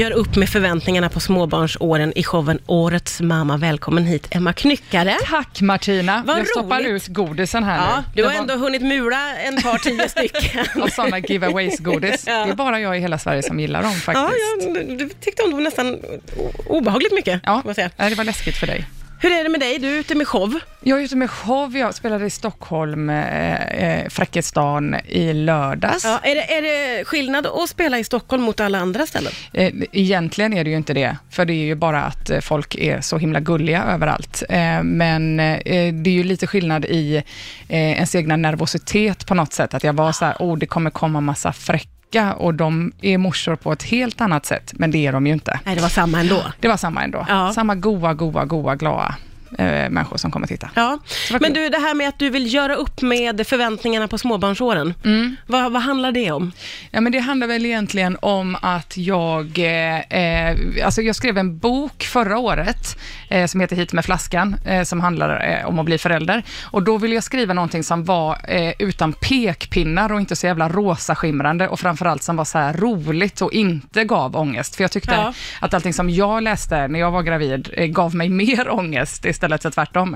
Gör upp med förväntningarna på småbarnsåren i showen Årets mamma. Välkommen hit, Emma Knyckare. Tack Martina. Vad jag stoppar roligt. ut godisen här Ja, nu. du har var- ändå hunnit mula en par tio stycken. Och sådana giveaways-godis. Ja. Det är bara jag i hela Sverige som gillar dem faktiskt. Ja, ja, du tyckte om dem nästan obehagligt mycket, Ja, jag säga. Det var läskigt för dig. Hur är det med dig? Du är ute med show. Jag är ute med show. Jag spelade i Stockholm, eh, eh, Fräckhetsdagen, i lördags. Ja, är, det, är det skillnad att spela i Stockholm mot alla andra ställen? Eh, Egentligen är det ju inte det, för det är ju bara att eh, folk är så himla gulliga överallt. Eh, Men eh, det är ju lite skillnad i eh, ens egna nervositet på något sätt. Att jag var så här, oh, det kommer komma massa fräcka och de är morsor på ett helt annat sätt, men det är de ju inte. Nej, det var samma ändå. Det var samma ändå. Ja. Samma goa, goa, goa, glada eh, människor som kommer titta. Ja, men du, det här med att du vill göra upp med förväntningarna på småbarnsåren. Mm. Vad, vad handlar det om? Ja, men det handlar väl egentligen om att jag, eh, eh, alltså jag skrev en bok förra året eh, som heter Hit med flaskan, eh, som handlar eh, om att bli förälder. Och då ville jag skriva någonting som var utan pekpinnar och inte så jävla rosaskimrande och framförallt som var så här roligt och inte gav ångest. För jag tyckte Ja. att allting som jag läste när jag var gravid gav mig mer ångest istället för tvärtom.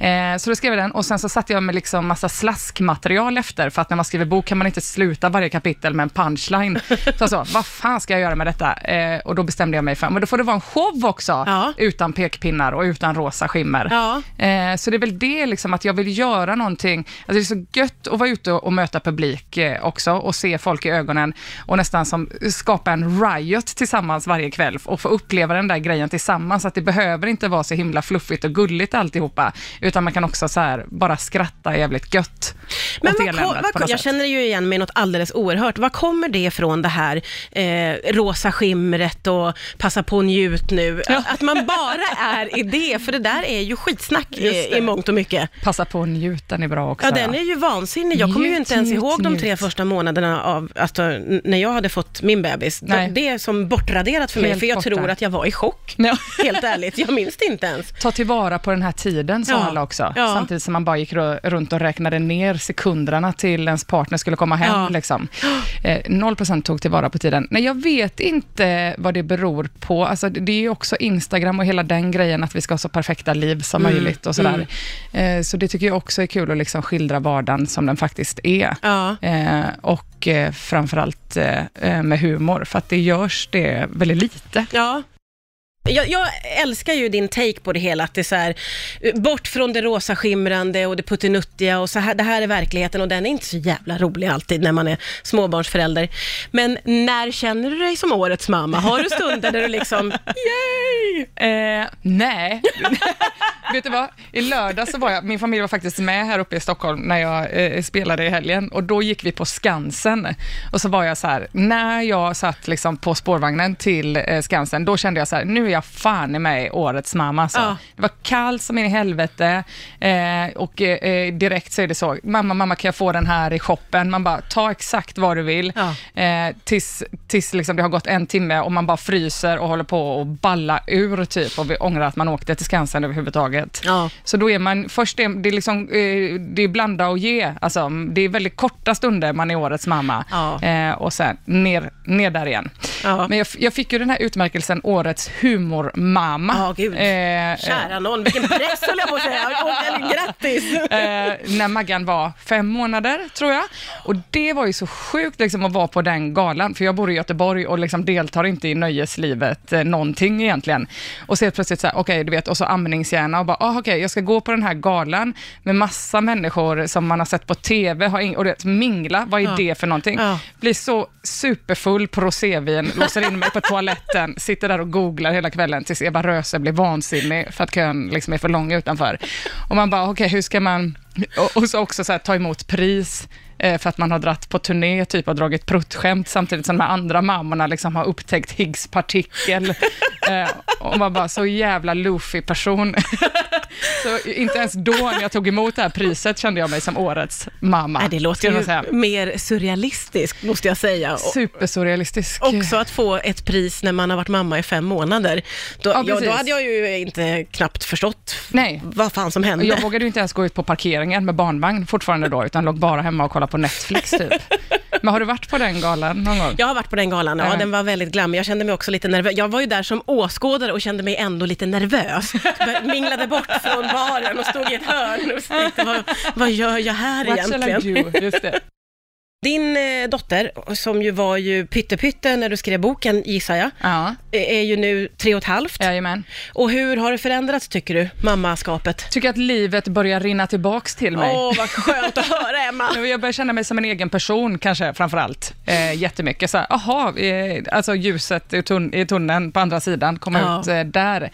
Eh, så då skrev jag den och sen så satte jag med liksom massa slaskmaterial efter, för att när man skriver bok kan man inte sluta varje kapitel med en punchline. Så jag sa, vad fan ska jag göra med detta? Eh, och då bestämde jag mig för, men då får det vara en show också, Ja. utan pekpinnar och utan rosa skimmer. Ja. Eh, så det är väl det, liksom, att jag vill göra någonting. Alltså det är så gött att vara ute och möta publik eh, också och se folk i ögonen och nästan som skapa en riot tillsammans varje kväll och få uppleva den där grejen tillsammans. Att det behöver inte vara så himla fluffigt och gulligt alltihopa, utan man kan också så här bara skratta jävligt gött Men vad, kom, vad, något jag sätt. känner ju igen mig något alldeles oerhört. Vad kommer det ifrån det här eh, rosa skimret och passa på njut nu? Ja. Att, att man bara är i det, för det där är ju skitsnack i, i mångt och mycket. Passa på att njuta, den är bra också. Ja, den är ju vansinnig. Jag kommer ju Njut, inte ens njut, ihåg de njut. tre första månaderna av, alltså, när jag hade fått min bebis. Nej. Det är som bortraderat för mig, Helt för jag borta. tror att jag var i chock. Ja. Helt ärligt, jag minns det inte ens. Ta tillvara på den här tiden, sa Ja. alla också. Ja. Samtidigt som man bara gick ru- runt och räknade ner sekunderna till ens partner skulle komma hem. Ja. Liksom. Eh, 0% tog tillvara på tiden. Nej, jag vet inte vad det beror på. Alltså, det är ju också Instagram och hela den grejen, att vi ska ha så perfekta liv som Mm, möjligt och sådär. Eh, så det tycker jag också är kul att liksom skildra vardagen som den faktiskt är. Ja. Eh, och eh, framförallt eh, eh, med humor, för att det görs det väldigt lite. Ja. Jag, jag älskar ju din take på det hela, att det är så här, bort från det rosa skimrande och det puttinuttiga och så här, det här är verkligheten och den är inte så jävla rolig alltid när man är småbarnsförälder. Men när känner du dig som årets mamma? Har du stunder där du liksom, yay! Eh, nej. Vet du vad? I lördag så var jag, min familj var faktiskt med här uppe i Stockholm när jag eh, spelade i helgen och då gick vi på Skansen. Och så var jag så här, när jag satt liksom på spårvagnen till eh, Skansen, då kände jag så här, nu är jag fan i mig årets mamma. Så. Ja. Det var kallt som in i helvete eh, och eh, direkt så är det så, mamma, mamma kan jag få den här i shoppen? Man bara, ta exakt vad du vill. Ja. Eh, tills tills liksom det har gått en timme och man bara fryser och håller på att balla ur typ och vi ångrar att man åkte till Skansen överhuvudtaget. Ja. Så då är man, först det, det är liksom, eh, det är blanda och ge, alltså det är väldigt korta stunder man är årets mamma Ja. eh, och sen ner, ner där igen. Ja. Men jag, jag fick ju den här utmärkelsen Årets humormamma. Ja, gud. Eh, Kära någon, vilken press höll jag på att säga. Grattis! eh, när Maggan var fem månader, tror jag. Och det var ju så sjukt liksom, att vara på den galan, för jag bor i Göteborg och liksom deltar inte i nöjeslivet eh, någonting egentligen. Och så helt plötsligt så här, okej, du vet, och så amningshjärna och bara, ah, okej, jag ska gå på den här galan med massa människor som man har sett på TV, har in, och det, mingla, vad är Ja. det för någonting? Ja. Blir så superfull på rosévin, låser in mig på toaletten, sitter där och googlar hela kvällen tills Eva Röse blir vansinnig för att kön liksom är för lång utanför. Och man bara, okej, hur ska man... Och, och så också så här, ta emot pris för att man har dratt på turné, typ och dragit pruttskämt, samtidigt som de här andra mammorna liksom har upptäckt Higgs partikel. Eh, och man bara, så jävla loofy person. så inte ens då när jag tog emot det här priset kände jag mig som årets mamma. Det låter ju säga. mer surrealistiskt, måste jag säga. Och- Supersurrealistisk. Också att få ett pris när man har varit mamma i fem månader. Då, Ja, ja, då hade jag ju inte knappt förstått Nej. vad fan som hände. Jag vågade ju inte ens gå ut på parkeringen med barnvagn fortfarande då, utan låg bara hemma och kollade på Netflix typ. Men har du varit på den galan någon gång? Jag har varit på den galan, ja, den var väldigt glammig. Jag kände mig också lite nervös. Jag var ju där som åskådare och kände mig ändå lite nervös. Jag minglade bort från baren och stod i ett hörn och tänkte, vad, vad gör jag här What shall egentligen? I do? Just det. Din eh, dotter, som ju var ju pyttepytte när du skrev boken, gissar jag, Ja, eh, är ju nu tre och ett halvt. jajamän. Och hur har det förändrats, tycker du, mammaskapet? Tycker att livet börjar rinna tillbaks till mig. Åh, vad skönt att höra, Emma! Nu, Jag börjar känna mig som en egen person kanske framför allt. Eh, jättemycket så här, aha, eh, alltså ljuset i, tunn, i tunneln på andra sidan, komma Ja. ut eh, där.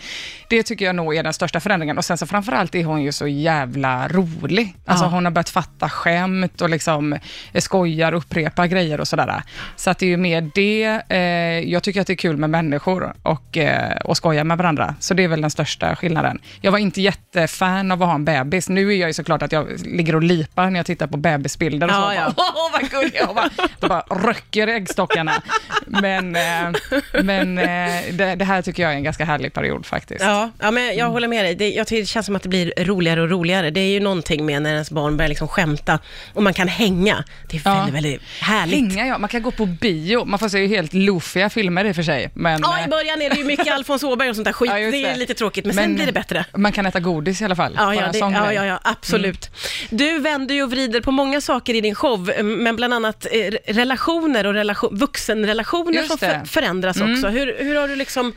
Det tycker jag nog är den största förändringen. Och sen så framför allt är hon ju så jävla rolig. Alltså Ja. hon har börjat fatta skämt och liksom eh, skojar och upprepar grejer och sådär. Så att det är ju mer det. Eh, jag tycker att det är kul med människor och, eh, och skoja med varandra. Så det är väl den största skillnaden. Jag var inte jättefan av att ha en bebis. Nu är jag ju såklart att jag ligger och lipar när jag tittar på bebisbilder och så. Ja, ja. Bara, Åh, vad gullig jag var. Då bara röcker äggstockarna. Men, eh, men eh, det, det här tycker jag är en ganska härlig period faktiskt. Ja, ja men jag håller med dig. Det, jag tycker det känns som att det blir roligare och roligare. Det är ju någonting med när ens barn börjar liksom skämta och man kan hänga. Det är Ja. väldigt, väldigt härligt. Hänga, ja. Man kan gå på bio. Man får se ju helt loofiga filmer i och för sig. Men, Ja, i eh, början är det ju mycket Alfons Åberg och sånt där skit. Ja, just det är det. lite tråkigt, men, sen blir det bättre. Man kan äta godis i alla fall. Ja, ja, det, ja, ja, ja, absolut. Du vänder ju och vrider på många saker i din show, eh, men bland annat eh, relationer och relation, vuxenrelationer som det. Mm. för, förändras också. Hur, hur har du liksom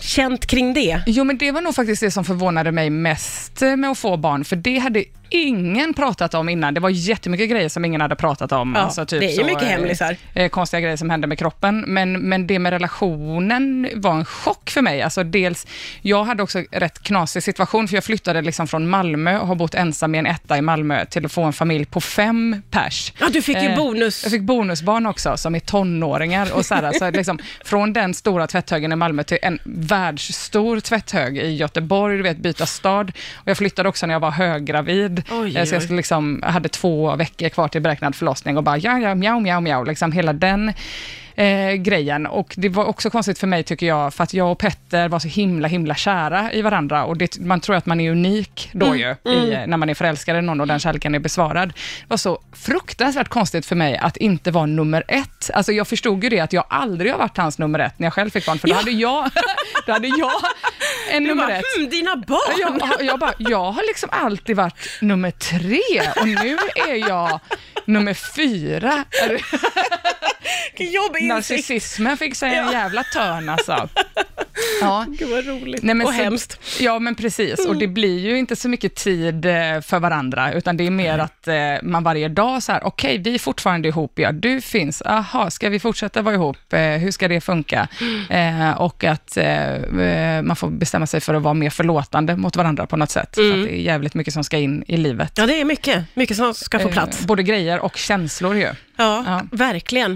känt kring det? Jo, men det var nog faktiskt det som förvånade mig mest eh, med att få barn, för det hade ingen pratat om innan. Det var jättemycket grejer som ingen hade pratat om. Ja, Alltså, typ det är ju så, mycket eh, hemlisar. Eh, konstiga grejer som hände med kroppen. Men, men det med relationen var en chock för mig. Alltså dels, jag hade också rätt knasig situation, för jag flyttade liksom från Malmö och har bott ensam i en etta i Malmö till att få en familj på fem pers. Ja, du fick ju Eh, bonus. Jag fick bonusbarn också, som är tonåringar. Och så här, så liksom, från den stora tvätthögen i Malmö till en världsstor tvätthög i Göteborg, du vet, byta stad. Och jag flyttade också när jag var höggravid. Oj, Eh, så jag skulle liksom, hade två veckor kvar till beräknad förlossning och bara ja, ja, mjau, mjau, mjau, liksom hela den eh, grejen. Och det var också konstigt för mig tycker jag, för att jag och Petter var så himla, himla kära i varandra och det, man tror att man är unik då Mm, ju, i, när man är förälskad i någon och den kärleken är besvarad. Det var så fruktansvärt konstigt för mig att inte vara nummer ett. Alltså jag förstod ju det att jag aldrig har varit hans nummer ett när jag själv fick barn, för då Ja. hade jag, då hade jag en Du nummer bara, ett. hmm, dina barn! Jag, jag, bara, jag har liksom alltid varit nummer tre och nu är jag nummer fyra. Narcissismen fick sig en jävla törn alltså. Ja. Gud vad roligt. Nej, men och så- hemskt. Ja, men precis. Och det blir ju inte så mycket tid eh, för varandra, utan det är mer att eh, man varje dag så här, okej, vi är fortfarande ihop, ja, du finns, aha, ska vi fortsätta vara ihop, eh, hur ska det funka? Eh, och att man får bestämma sig för att vara mer förlåtande mot varandra på något sätt, för att det är jävligt mycket som ska in i livet. Ja, det är mycket. Mycket som ska få plats. både grejer och känslor ju. Ja, ja. verkligen.